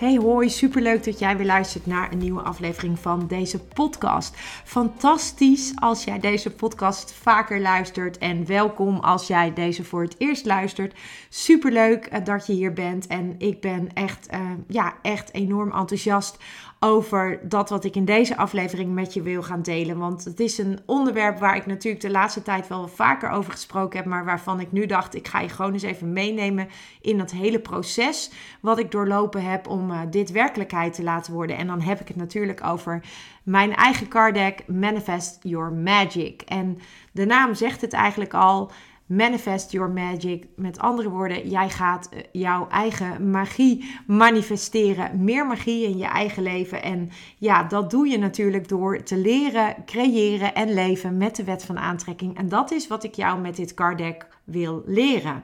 Hey hoi, superleuk dat jij weer luistert naar een nieuwe aflevering van deze podcast. Fantastisch als jij deze podcast vaker luistert en welkom als jij deze voor het eerst luistert. Superleuk eh, dat je hier bent en ik ben echt, uh, ja, echt enorm enthousiast over dat wat ik in deze aflevering met je wil gaan delen. Want het is een onderwerp waar ik natuurlijk de laatste tijd wel vaker over gesproken heb, maar waarvan ik nu dacht, ik ga je gewoon eens even meenemen in dat hele proces wat ik doorlopen heb om uh, dit werkelijkheid te laten worden. En dan heb ik het natuurlijk over mijn eigen card deck Manifest Your Magic. En de naam zegt het eigenlijk al. Manifest your magic. Met andere woorden, jij gaat eh, jouw eigen magie manifesteren. Meer magie in je eigen leven. En ja, dat doe je natuurlijk door te leren, creëren en leven met de wet van aantrekking. En dat is wat ik jou met dit card deck wil leren.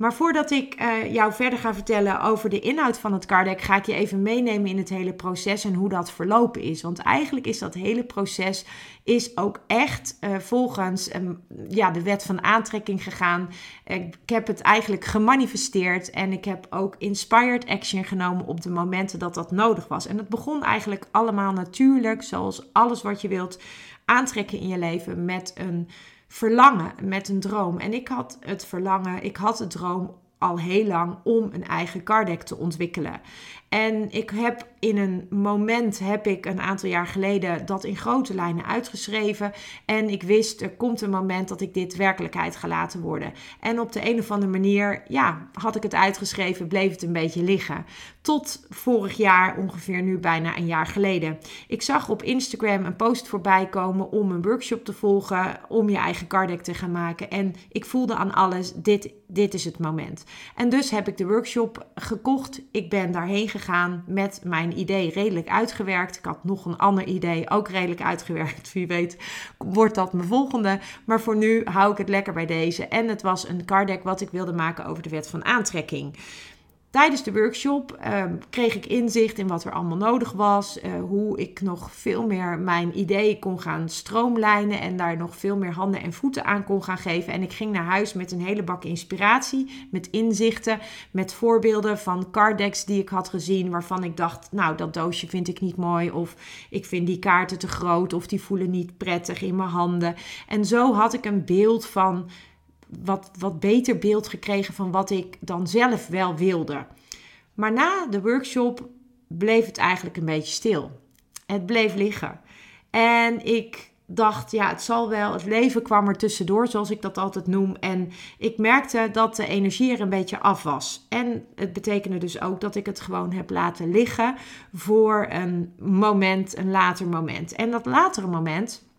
Maar voordat ik uh, jou verder ga vertellen over de inhoud van het card deck, ga ik je even meenemen in het hele proces en hoe dat verlopen is. Want eigenlijk is dat hele proces is ook echt uh, volgens um, ja, de wet van aantrekking gegaan. Ik heb het eigenlijk gemanifesteerd en ik heb ook inspired action genomen op de momenten dat dat nodig was. En het begon eigenlijk allemaal natuurlijk, zoals alles wat je wilt aantrekken in je leven, met een verlangen, met een droom. En ik had het verlangen, ik had de droom al heel lang om een eigen card te ontwikkelen. En ik heb in een moment, heb ik een aantal jaar geleden dat in grote lijnen uitgeschreven. En ik wist, er komt een moment dat ik dit werkelijkheid ga laten worden. En op de een of andere manier, ja, had ik het uitgeschreven, bleef het een beetje liggen. Tot vorig jaar, ongeveer nu bijna een jaar geleden. Ik zag op Instagram een post voorbij komen om een workshop te volgen, om je eigen card te gaan maken. En ik voelde aan alles, dit, dit is het moment. En dus heb ik de workshop gekocht. Ik ben daarheen gegaan gegaan met mijn idee redelijk uitgewerkt. Ik had nog een ander idee ook redelijk uitgewerkt. Wie weet wordt dat mijn volgende. Maar voor nu hou ik het lekker bij deze. En het was een card deck wat ik wilde maken over de wet van aantrekking. Tijdens de workshop ehm, kreeg ik inzicht in wat er allemaal nodig was. Uh, hoe ik nog veel meer mijn ideeën kon gaan stroomlijnen. En daar nog veel meer handen en voeten aan kon gaan geven. En ik ging naar huis met een hele bak inspiratie. Met inzichten. Met voorbeelden van card decks die ik had gezien. Waarvan ik dacht, nou dat doosje vind ik niet mooi. Of ik vind die kaarten te groot. Of die voelen niet prettig in mijn handen. En zo had ik een beeld van wat, wat beter beeld gekregen van wat ik dan zelf wel wilde. Maar na de workshop bleef het eigenlijk een beetje stil. Het bleef liggen. En ik dacht, ja, het zal wel. Het leven kwam er tussendoor, zoals ik dat altijd noem. En ik merkte dat de energie er een beetje af was. En het betekende dus ook dat ik het gewoon heb laten liggen voor een moment, een later moment. En dat latere moment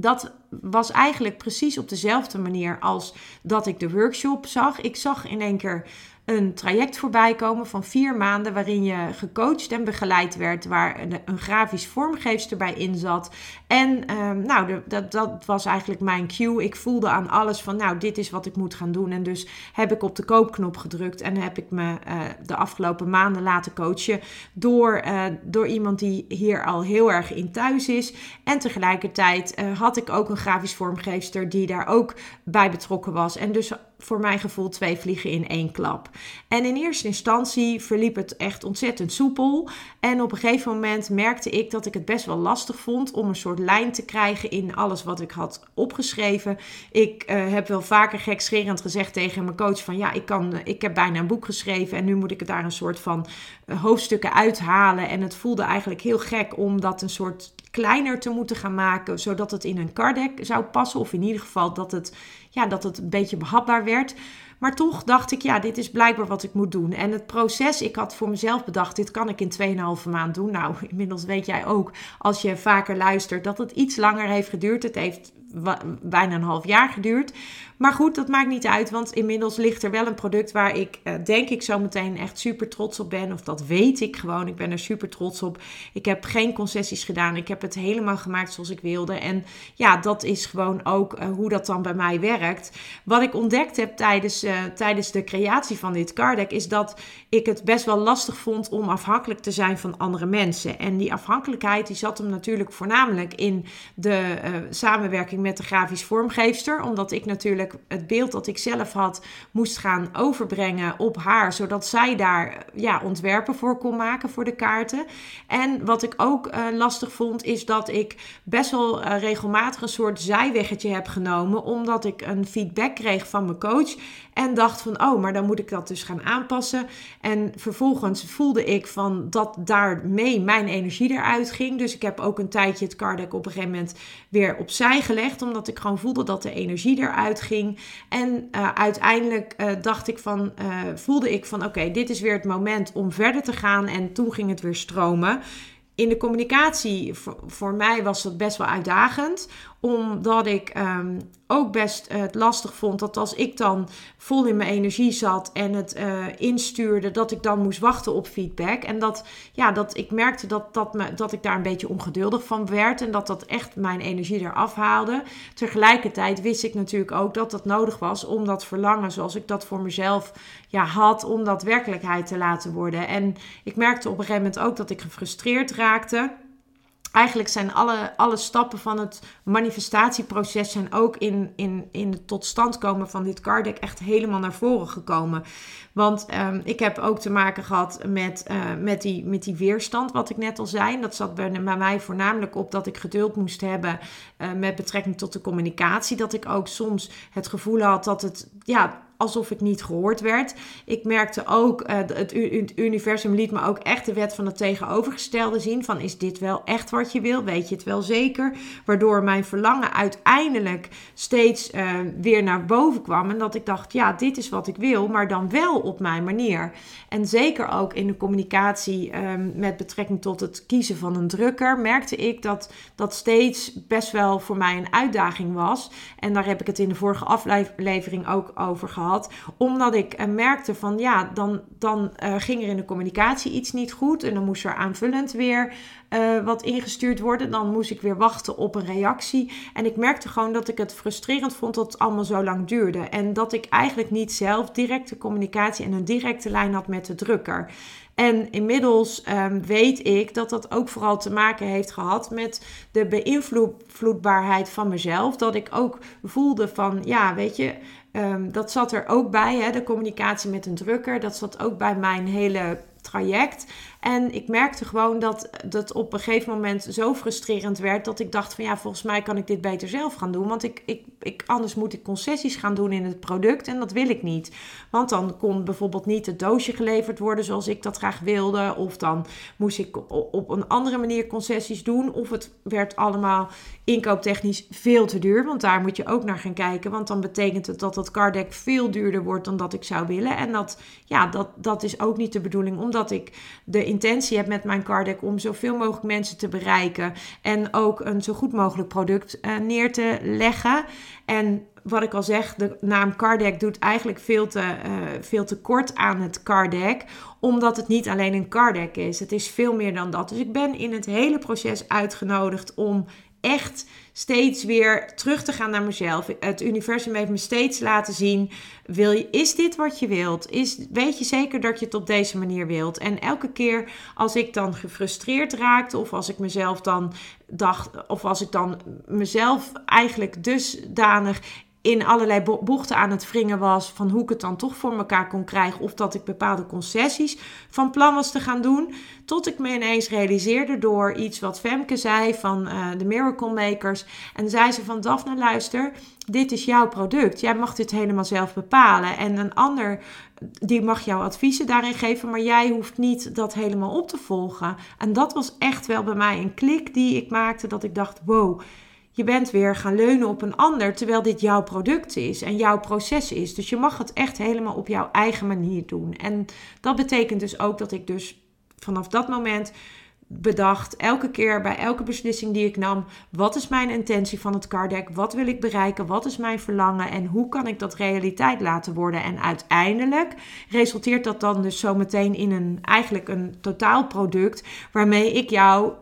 dat was eigenlijk precies op dezelfde manier als dat ik de workshop zag. Ik zag in één keer een traject voorbij komen van vier maanden waarin je gecoacht en begeleid werd, waar een, grafisch vormgeefster bij in zat. En um, nou, dat, dat was eigenlijk mijn cue. Ik voelde aan alles van, nou, dit is wat ik moet gaan doen. En dus heb ik op de koopknop gedrukt en heb ik me uh, de afgelopen maanden laten coachen door, uh, door iemand die hier al heel erg in thuis is. En tegelijkertijd uh, had ik ook een grafisch vormgeefster die daar ook bij betrokken was. En dus voor mijn gevoel twee vliegen in één klap. En in eerste instantie verliep het echt ontzettend soepel. En op een gegeven moment merkte ik dat ik het best wel lastig vond om een soort lijn te krijgen in alles wat ik had opgeschreven. Ik uh, heb wel vaker gekscherend gezegd tegen mijn coach van ja, ik, kan, ik heb bijna een boek geschreven en nu moet ik daar een soort van uh, hoofdstukken uithalen. En het voelde eigenlijk heel gek om dat een soort kleiner te moeten gaan maken, zodat het in een card zou passen. Of in ieder geval dat het, ja, dat het een beetje behapbaar werd. Maar toch dacht ik, ja, dit is blijkbaar wat ik moet doen. En het proces, ik had voor mezelf bedacht, dit kan ik in 2,5 maand doen. Nou, inmiddels weet jij ook, als je vaker luistert, dat het iets langer heeft geduurd. Het heeft bijna een half jaar geduurd. Maar goed, dat maakt niet uit, want inmiddels ligt er wel een product waar ik uh, denk ik zo meteen echt super trots op ben. Of dat weet ik gewoon. Ik ben er super trots op. Ik heb geen concessies gedaan. Ik heb het helemaal gemaakt zoals ik wilde. En ja, dat is gewoon ook uh, hoe dat dan bij mij werkt. Wat ik ontdekt heb tijdens, uh, tijdens de creatie van dit card is dat ik het best wel lastig vond om afhankelijk te zijn van andere mensen. En die afhankelijkheid die zat hem natuurlijk voornamelijk in de samenwerking met de grafisch vormgeefster. Omdat ik natuurlijk het beeld dat ik zelf had moest gaan overbrengen op haar, zodat zij daar ja, ontwerpen voor kon maken voor de kaarten. En wat ik ook uh, lastig vond, is dat ik best wel uh, regelmatig een soort zijweggetje heb genomen, omdat ik een feedback kreeg van mijn coach en dacht van, oh, maar dan moet ik dat dus gaan aanpassen. En vervolgens voelde ik van dat daarmee mijn energie eruit ging. Dus ik heb ook een tijdje het card op een gegeven moment weer opzij gelegd, omdat ik gewoon voelde dat de energie eruit ging. En uh, uiteindelijk uh, dacht ik van, uh, voelde ik van, oké, dit is weer het moment om verder te gaan. En toen ging het weer stromen in de communicatie, voor, mij was dat best wel uitdagend. Omdat ik um, ook best uh, het lastig vond dat als ik dan vol in mijn energie zat en het uh, instuurde, dat ik dan moest wachten op feedback. En dat, ja, dat ik merkte dat, dat, me, dat ik daar een beetje ongeduldig van werd en dat dat echt mijn energie eraf haalde. Tegelijkertijd wist ik natuurlijk ook dat dat nodig was om dat verlangen zoals ik dat voor mezelf ja, had, om dat werkelijkheid te laten worden. En ik merkte op een gegeven moment ook dat ik gefrustreerd raakte eigenlijk zijn alle, alle stappen van het manifestatieproces zijn ook in, in, in het tot stand komen van dit card echt helemaal naar voren gekomen. Want um, ik heb ook te maken gehad met, uh, met, die, met die weerstand, wat ik net al zei. Dat zat bij, mij voornamelijk op dat ik geduld moest hebben uh, met betrekking tot de communicatie. Dat ik ook soms het gevoel had dat het, ja, alsof ik niet gehoord werd. Ik merkte ook, uh, het, universum liet me ook echt de wet van het tegenovergestelde zien. Van is dit wel echt wat je wil? Weet je het wel zeker? Waardoor mijn verlangen uiteindelijk steeds uh, weer naar boven kwam. En dat ik dacht, ja, dit is wat ik wil, maar dan wel op mijn manier. En zeker ook in de communicatie um, met betrekking tot het kiezen van een drukker, merkte ik dat dat steeds best wel voor mij een uitdaging was. En daar heb ik het in de vorige aflevering ook over gehad omdat ik uh, merkte van ja, dan, dan uh, ging er in de communicatie iets niet goed. En dan moest er aanvullend weer uh, wat ingestuurd worden. Dan moest ik weer wachten op een reactie. En ik merkte gewoon dat ik het frustrerend vond dat het allemaal zo lang duurde. En dat ik eigenlijk niet zelf directe communicatie en een directe lijn had met de drukker. En inmiddels um, weet ik dat dat ook vooral te maken heeft gehad met de beïnvloedbaarheid van mezelf. Dat ik ook voelde van, ja, weet je, um, dat zat er ook bij, hè, de communicatie met een drukker. Dat zat ook bij mijn hele traject. En ik merkte gewoon dat dat op een gegeven moment zo frustrerend werd dat ik dacht van ja, volgens mij kan ik dit beter zelf gaan doen. Want ik, ik, ik, anders moet ik concessies gaan doen in het product en dat wil ik niet. Want dan kon bijvoorbeeld niet het doosje geleverd worden zoals ik dat graag wilde. Of dan moest ik op een andere manier concessies doen. Of het werd allemaal inkooptechnisch veel te duur. Want daar moet je ook naar gaan kijken. Want dan betekent het dat dat card deck veel duurder wordt dan dat ik zou willen. En dat, ja, dat, dat is ook niet de bedoeling. Omdat ik de intentie heb met mijn card deck om zoveel mogelijk mensen te bereiken. En ook een zo goed mogelijk product uh, neer te leggen. En wat ik al zeg, de naam card deck doet eigenlijk veel te, uh, veel te kort aan het card deck. Omdat het niet alleen een card deck is. Het is veel meer dan dat. Dus ik ben in het hele proces uitgenodigd om echt steeds weer terug te gaan naar mezelf. Het universum heeft me steeds laten zien: wil je, is dit wat je wilt? Is, weet je zeker dat je het op deze manier wilt? En elke keer als ik dan gefrustreerd raakte, of als ik mezelf dan dacht, of als ik dan mezelf eigenlijk dusdanig in allerlei bochten aan het wringen was van hoe ik het dan toch voor elkaar kon krijgen of dat ik bepaalde concessies van plan was te gaan doen. Tot ik me ineens realiseerde door iets wat Femke zei van uh, de Miracle Makers. En zei ze van Daphne luister, dit is jouw product. Jij mag dit helemaal zelf bepalen. En een ander die mag jouw adviezen daarin geven, maar jij hoeft niet dat helemaal op te volgen. En dat was echt wel bij mij een klik die ik maakte dat ik dacht, wow je bent weer gaan leunen op een ander, terwijl dit jouw product is en jouw proces is. Dus je mag het echt helemaal op jouw eigen manier doen. En dat betekent dus ook dat ik dus vanaf dat moment bedacht, elke keer bij elke beslissing die ik nam, wat is mijn intentie van het card Wat wil ik bereiken? Wat is mijn verlangen? En hoe kan ik dat realiteit laten worden? En uiteindelijk resulteert dat dan dus zometeen in een eigenlijk een totaalproduct waarmee ik jou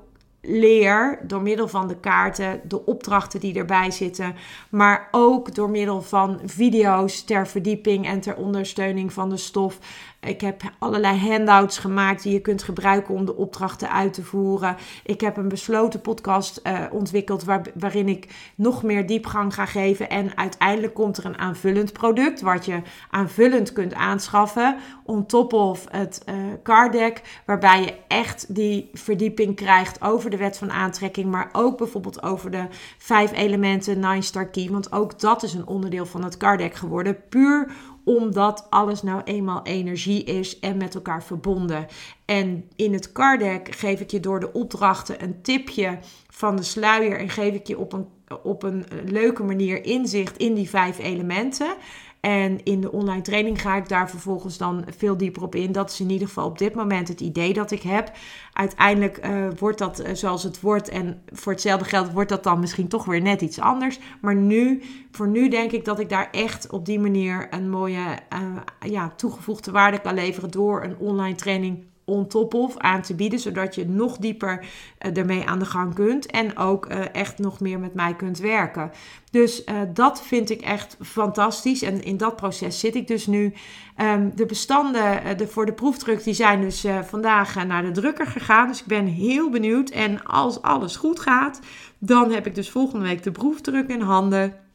leer door middel van de kaarten, de opdrachten die erbij zitten, maar ook door middel van video's ter verdieping en ter ondersteuning van de stof ik heb allerlei handouts gemaakt die je kunt gebruiken om de opdrachten uit te voeren. Ik heb een besloten podcast uh, ontwikkeld waarin ik nog meer diepgang ga geven. En uiteindelijk komt er een aanvullend product wat je aanvullend kunt aanschaffen. On top of het uh, card deck, waarbij je echt die verdieping krijgt over de wet van aantrekking. Maar ook bijvoorbeeld over de vijf elementen Nine Star Key. Want ook dat is een onderdeel van het card deck geworden. Puur omdat alles nou eenmaal energie is en met elkaar verbonden. En in het card geef ik je door de opdrachten een tipje van de sluier en geef ik je op een, op een leuke manier inzicht in die vijf elementen. En in de online training ga ik daar vervolgens dan veel dieper op in. Dat is in ieder geval op dit moment het idee dat ik heb. Uiteindelijk uh, wordt dat uh, zoals het wordt. En voor hetzelfde geld wordt dat dan misschien toch weer net iets anders. Maar nu, voor nu denk ik dat ik daar echt op die manier een mooie uh, ja, toegevoegde waarde kan leveren door een online training on top of aan te bieden, zodat je nog dieper uh, ermee aan de gang kunt en ook uh, echt nog meer met mij kunt werken. Dus uh, dat vind ik echt fantastisch en in dat proces zit ik dus nu. Um, de bestanden de, voor de proefdruk die zijn dus vandaag naar de drukker gegaan, dus ik ben heel benieuwd. En als alles goed gaat, dan heb ik dus volgende week de proefdruk in handen.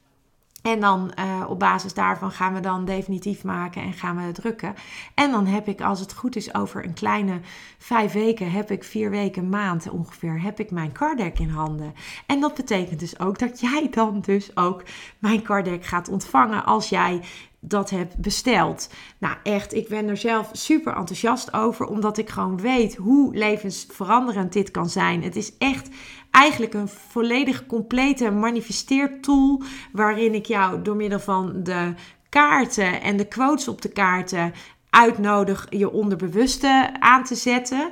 En dan uh, op basis daarvan gaan we dan definitief maken en gaan we drukken. En dan heb ik, als het goed is, over een kleine vijf weken, heb ik vier weken, maand ongeveer, heb ik mijn card in handen. En dat betekent dus ook dat jij dan dus ook mijn card gaat ontvangen als jij dat heb besteld. Nou, echt, ik ben er zelf super enthousiast over, omdat ik gewoon weet hoe levensveranderend dit kan zijn. Het is echt eigenlijk een volledig complete manifesteertool waarin ik jou door middel van de kaarten en de quotes op de kaarten uitnodig je onderbewuste aan te zetten.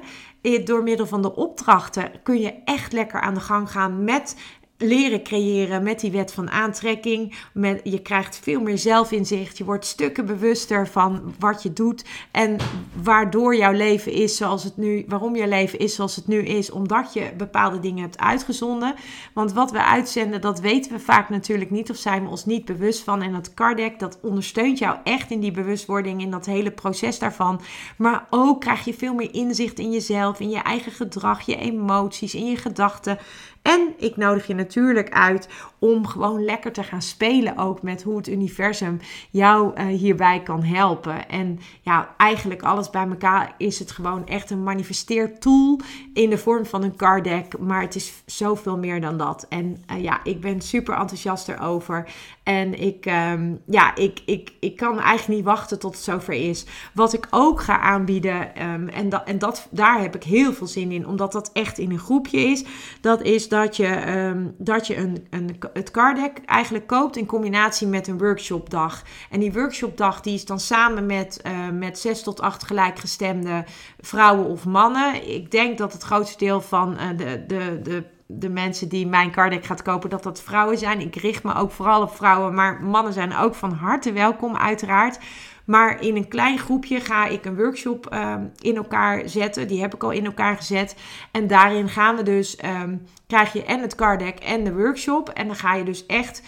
Door middel van de opdrachten kun je echt lekker aan de gang gaan met leren creëren met die wet van aantrekking. Met, je krijgt veel meer zelfinzicht. Je wordt stukken bewuster van wat je doet. En waardoor jouw leven is zoals het nu, waarom jouw leven is zoals het nu is. Omdat je bepaalde dingen hebt uitgezonden. Want wat we uitzenden, dat weten we vaak natuurlijk niet. Of zijn we ons niet bewust van. En dat Kardec, dat ondersteunt jou echt in die bewustwording. In dat hele proces daarvan. Maar ook krijg je veel meer inzicht in jezelf. In je eigen gedrag, je emoties, in je gedachten. En ik nodig je natuurlijk uit om gewoon lekker te gaan spelen ook met hoe het universum jou uh, hierbij kan helpen. En ja, eigenlijk alles bij elkaar is het gewoon echt een manifesteertool in de vorm van een card deck, maar het is zoveel meer dan dat. En uh, ja, ik ben super enthousiast erover. En ik, um, ja, ik, ik, ik kan eigenlijk niet wachten tot het zover is. Wat ik ook ga aanbieden, um, en, dat, en dat, daar heb ik heel veel zin in, omdat dat echt in een groepje is. Dat is dat je, um, dat je een, een het card deck eigenlijk koopt in combinatie met een workshopdag. En die workshopdag die is dan samen met, uh, met zes tot acht gelijkgestemde vrouwen of mannen. Ik denk dat het grootste deel van uh, de, de, de de mensen die mijn card deck gaat kopen, dat dat vrouwen zijn. Ik richt me ook vooral op vrouwen, maar mannen zijn ook van harte welkom, uiteraard. Maar in een klein groepje ga ik een workshop um, in elkaar zetten. Die heb ik al in elkaar gezet. En daarin gaan we dus, um, krijg je en het card deck en de workshop. En dan ga je dus echt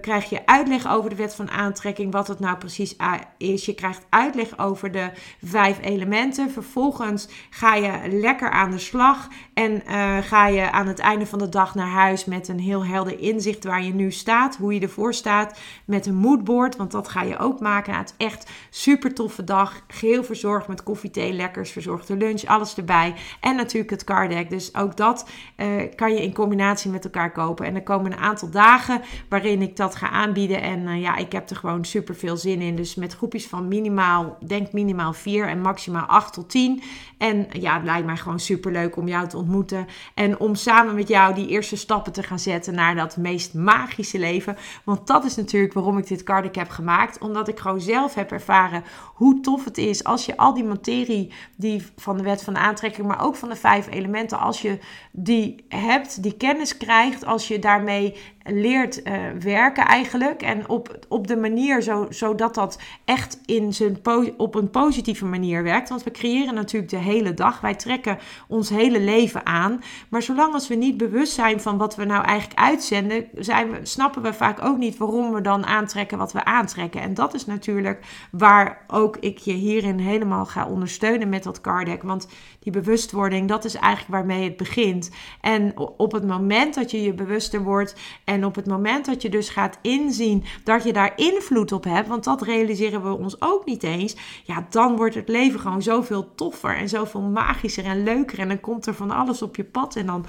krijg je uitleg over de wet van aantrekking, wat het nou precies is. Je krijgt uitleg over de vijf elementen. Vervolgens ga je lekker aan de slag en ga je aan het einde van de dag naar huis met een heel helder inzicht waar je nu staat, hoe je ervoor staat, met een moodboard, want dat ga je ook maken. Nou, het is echt super toffe dag, geheel verzorgd met koffie, thee, lekkers, verzorgde lunch, alles erbij. En natuurlijk het card deck, dus ook dat uh, kan je in combinatie met elkaar kopen. En er komen een aantal dagen waarin ik dat ga aanbieden en uh, ja, ik heb er gewoon super veel zin in. Dus met groepjes van minimaal, denk minimaal 4 en maximaal 8 tot 10. En ja, het lijkt mij gewoon super leuk om jou te ontmoeten en om samen met jou die eerste stappen te gaan zetten naar dat meest magische leven. Want dat is natuurlijk waarom ik dit card heb gemaakt. Omdat ik gewoon zelf heb ervaren hoe tof het is als je al die materie die van de wet van de aantrekking, maar ook van de vijf elementen, als je die hebt, die kennis krijgt, als je daarmee leert uh, werken eigenlijk. En op, op de manier zo, zodat dat echt in zijn op een positieve manier werkt. Want we creëren natuurlijk de hele dag. Wij trekken ons hele leven aan. Maar zolang als we niet bewust zijn van wat we nou eigenlijk uitzenden, zijn we, snappen we vaak ook niet waarom we dan aantrekken wat we aantrekken. En dat is natuurlijk waar ook ik je hierin helemaal ga ondersteunen met dat card deck. Want die bewustwording, dat is eigenlijk waarmee het begint. En op het moment dat je je bewuster wordt en op het moment dat je dus gaat inzien dat je daar invloed op hebt, want dat realiseren we ons ook niet eens, ja, dan wordt het leven gewoon zoveel toffer en zoveel magischer en leuker. En dan komt er van alles op je pad en dan.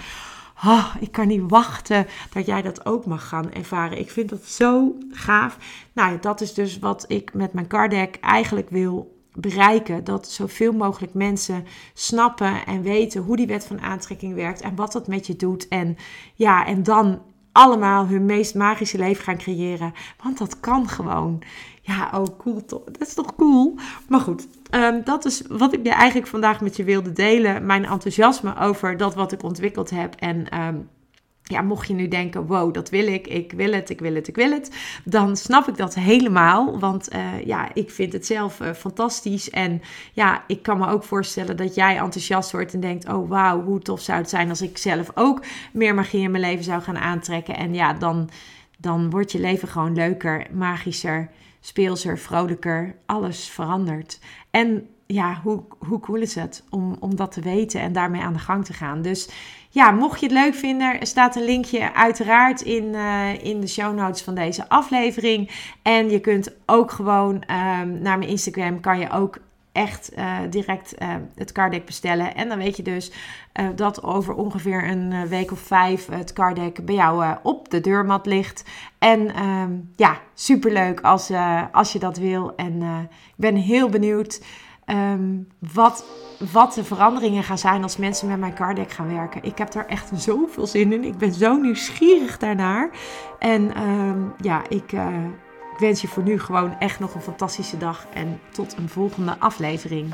Oh, ik kan niet wachten dat jij dat ook mag gaan ervaren. Ik vind dat zo gaaf. Nou, dat is dus wat ik met mijn card deck eigenlijk wil bereiken. Dat zoveel mogelijk mensen snappen en weten hoe die wet van aantrekking werkt en wat dat met je doet. En ja, en dan allemaal hun meest magische leven gaan creëren. Want dat kan gewoon. Ja, oh cool. Dat is toch cool? Maar goed, ehm, dat is wat ik je eigenlijk vandaag met je wilde delen. Mijn enthousiasme over dat wat ik ontwikkeld heb. En ehm, ja, mocht je nu denken, wow, dat wil ik, ik wil het, ik wil het, ik wil het, dan snap ik dat helemaal. Want uh, ja, ik vind het zelf uh, fantastisch. En ja, ik kan me ook voorstellen dat jij enthousiast wordt en denkt, oh wauw, hoe tof zou het zijn als ik zelf ook meer magie in mijn leven zou gaan aantrekken. En ja, dan, dan wordt je leven gewoon leuker, magischer, speelser, vrolijker. Alles verandert. En ja, hoe, hoe cool is het om, om dat te weten en daarmee aan de gang te gaan. Dus ja, mocht je het leuk vinden, er staat een linkje uiteraard in, uh, in de show notes van deze aflevering. En je kunt ook gewoon um, naar mijn Instagram, kan je ook echt uh, direct uh, het carddeck bestellen. En dan weet je dus dat over ongeveer een week of vijf het carddeck bij jou op de deurmat ligt. En um, ja, superleuk als, als je dat wil. En ik ben heel benieuwd um, wat, wat de veranderingen gaan zijn als mensen met mijn card gaan werken. Ik heb daar echt zoveel zin in. Ik ben zo nieuwsgierig daarnaar. En um, ja, ik, uh, ik wens je voor nu gewoon echt nog een fantastische dag. En tot een volgende aflevering.